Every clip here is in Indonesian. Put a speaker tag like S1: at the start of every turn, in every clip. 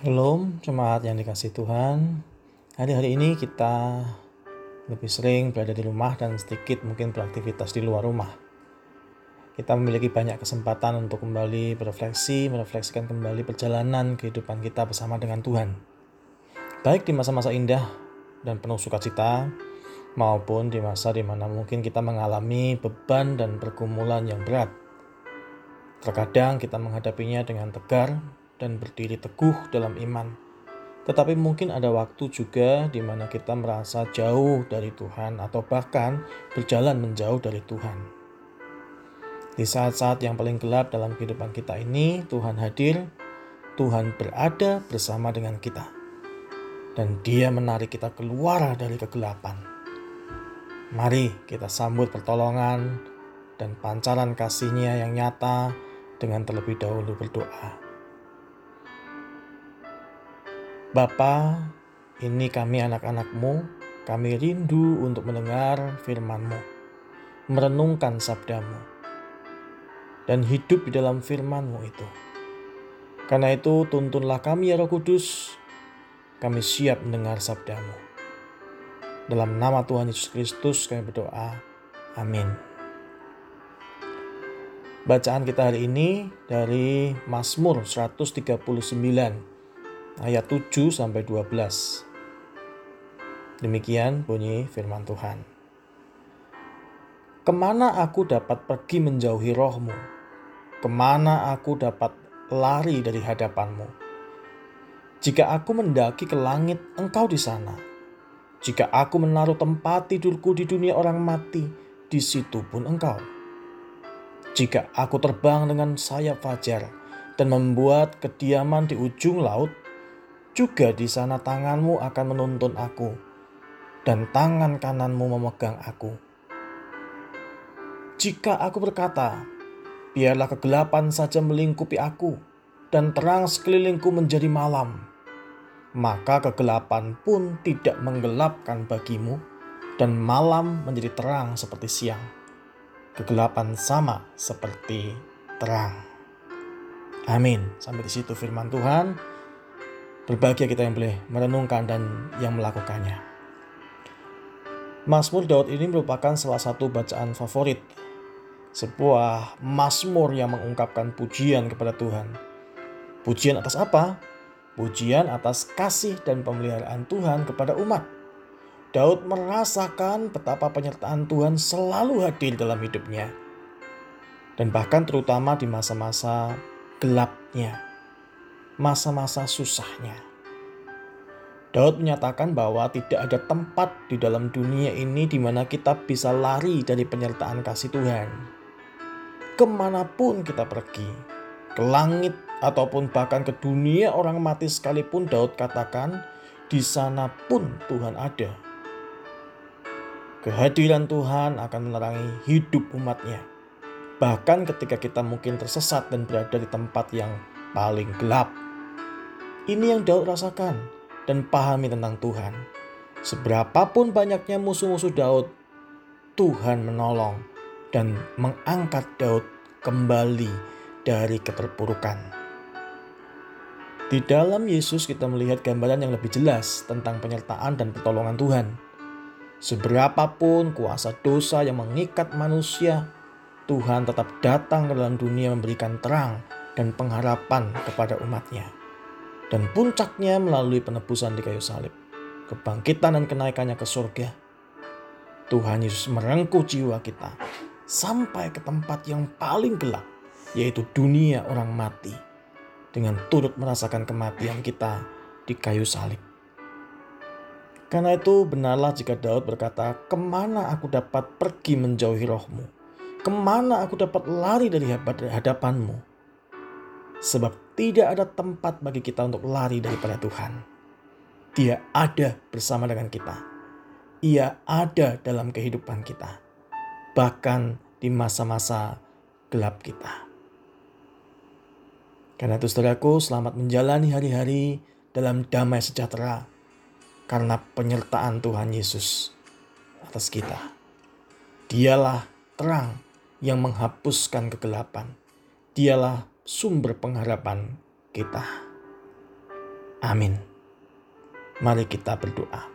S1: Shalom, jemaat yang dikasih Tuhan. Hari-hari ini kita lebih sering berada di rumah dan sedikit mungkin beraktivitas di luar rumah. Kita memiliki banyak kesempatan untuk kembali berefleksi, merefleksikan kembali perjalanan kehidupan kita bersama dengan Tuhan. Baik di masa-masa indah dan penuh sukacita, maupun di masa di mana mungkin kita mengalami beban dan pergumulan yang berat. Terkadang kita menghadapinya dengan tegar dan berdiri teguh dalam iman. Tetapi mungkin ada waktu juga di mana kita merasa jauh dari Tuhan atau bahkan berjalan menjauh dari Tuhan. Di saat-saat yang paling gelap dalam kehidupan kita ini, Tuhan hadir, Tuhan berada bersama dengan kita. Dan dia menarik kita keluar dari kegelapan. Mari kita sambut pertolongan dan pancaran kasihnya yang nyata dengan terlebih dahulu berdoa. Bapa, ini kami anak-anakmu, kami rindu untuk mendengar firman-Mu, merenungkan sabdamu, dan hidup di dalam firman-Mu itu. Karena itu tuntunlah kami ya Roh Kudus, kami siap mendengar sabdamu. Dalam nama Tuhan Yesus Kristus kami berdoa. Amin. Bacaan kita hari ini dari Mazmur 139 ayat 7 sampai 12. Demikian bunyi firman Tuhan. Ke mana aku dapat pergi menjauhi rohmu? Ke mana aku dapat lari dari hadapanmu? Jika aku mendaki ke langit, engkau di sana. Jika aku menaruh tempat tidurku di dunia orang mati, di situ pun engkau. Jika aku terbang dengan sayap fajar dan membuat kediaman di ujung laut, juga di sana tanganmu akan menuntun aku, dan tangan kananmu memegang aku. Jika aku berkata, biarlah kegelapan saja melingkupi aku, dan terang sekelilingku menjadi malam, maka kegelapan pun tidak menggelapkan bagimu, dan malam menjadi terang seperti siang. Kegelapan sama seperti terang. Amin. Sampai di situ firman Tuhan. Berbahagia kita yang boleh merenungkan dan yang melakukannya. Mazmur Daud ini merupakan salah satu bacaan favorit. Sebuah mazmur yang mengungkapkan pujian kepada Tuhan. Pujian atas apa? Pujian atas kasih dan pemeliharaan Tuhan kepada umat. Daud merasakan betapa penyertaan Tuhan selalu hadir dalam hidupnya. Dan bahkan terutama di masa-masa gelapnya masa-masa susahnya. Daud menyatakan bahwa tidak ada tempat di dalam dunia ini di mana kita bisa lari dari penyertaan kasih Tuhan. Ke mana pun kita pergi, ke langit ataupun bahkan ke dunia orang mati sekalipun Daud katakan, di sana pun Tuhan ada. Kehadiran Tuhan akan menerangi hidup umatnya. Bahkan ketika kita mungkin tersesat dan berada di tempat yang paling gelap. Ini yang Daud rasakan dan pahami tentang Tuhan. Seberapapun banyaknya musuh-musuh Daud, Tuhan menolong dan mengangkat Daud kembali dari keterpurukan. Di dalam Yesus kita melihat gambaran yang lebih jelas tentang penyertaan dan pertolongan Tuhan. Seberapapun kuasa dosa yang mengikat manusia, Tuhan tetap datang ke dalam dunia memberikan terang dan pengharapan kepada umatnya dan puncaknya melalui penebusan di kayu salib, kebangkitan dan kenaikannya ke surga. Tuhan Yesus merengkuh jiwa kita sampai ke tempat yang paling gelap, yaitu dunia orang mati, dengan turut merasakan kematian kita di kayu salib. Karena itu benarlah jika Daud berkata, ke mana aku dapat pergi menjauhi rohmu? Ke mana aku dapat lari dari hadapanmu? Sebab tidak ada tempat bagi kita untuk lari daripada Tuhan. Dia ada bersama dengan kita. Ia ada dalam kehidupan kita. Bahkan di masa-masa gelap kita. Karena itu saudaraku selamat menjalani hari-hari dalam damai sejahtera. Karena penyertaan Tuhan Yesus atas kita. Dialah terang yang menghapuskan kegelapan. Dialah sumber pengharapan kita. Amin. Mari kita berdoa.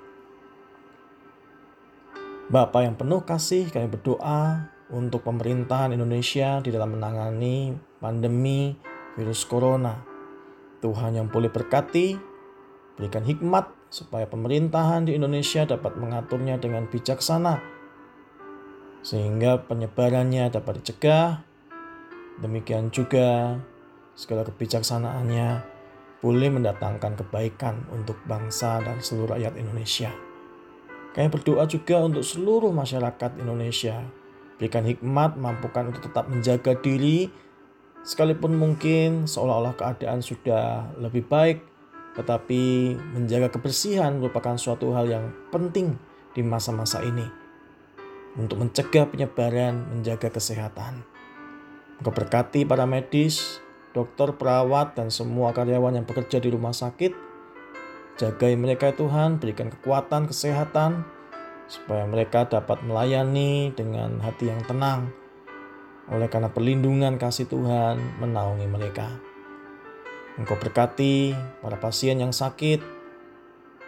S1: Bapa yang penuh kasih, kami berdoa untuk pemerintahan Indonesia di dalam menangani pandemi virus corona. Tuhan yang boleh berkati, berikan hikmat supaya pemerintahan di Indonesia dapat mengaturnya dengan bijaksana sehingga penyebarannya dapat dicegah. Demikian juga segala kebijaksanaannya boleh mendatangkan kebaikan untuk bangsa dan seluruh rakyat Indonesia. Kami berdoa juga untuk seluruh masyarakat Indonesia. Berikan hikmat, mampukan untuk tetap menjaga diri, sekalipun mungkin seolah-olah keadaan sudah lebih baik, tetapi menjaga kebersihan merupakan suatu hal yang penting di masa-masa ini. Untuk mencegah penyebaran, menjaga kesehatan. Engkau berkati para medis, dokter, perawat, dan semua karyawan yang bekerja di rumah sakit, Jagai mereka Tuhan, berikan kekuatan, kesehatan, supaya mereka dapat melayani dengan hati yang tenang. Oleh karena perlindungan kasih Tuhan menaungi mereka. Engkau berkati para pasien yang sakit,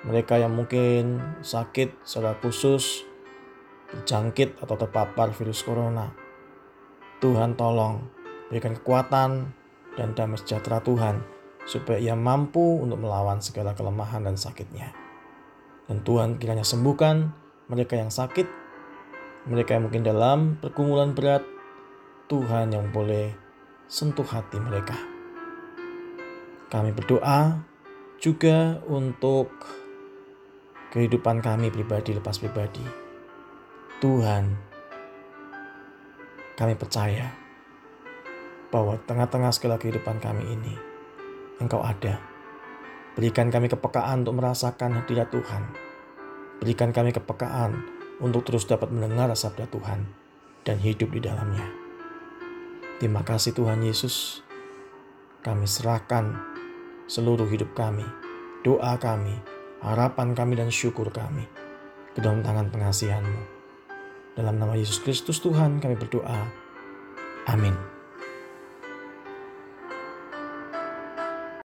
S1: mereka yang mungkin sakit secara khusus, terjangkit atau terpapar virus corona. Tuhan tolong berikan kekuatan dan damai sejahtera Tuhan supaya ia mampu untuk melawan segala kelemahan dan sakitnya. Dan Tuhan kiranya sembuhkan mereka yang sakit, mereka yang mungkin dalam pergumulan berat, Tuhan yang boleh sentuh hati mereka. Kami berdoa juga untuk kehidupan kami pribadi lepas pribadi. Tuhan, kami percaya bahwa tengah-tengah segala kehidupan kami ini, Engkau ada. Berikan kami kepekaan untuk merasakan hadirat Tuhan. Berikan kami kepekaan untuk terus dapat mendengar sabda Tuhan dan hidup di dalamnya. Terima kasih Tuhan Yesus. Kami serahkan seluruh hidup kami, doa kami, harapan kami dan syukur kami ke dalam tangan pengasihan-Mu. Dalam nama Yesus Kristus Tuhan kami berdoa. Amin.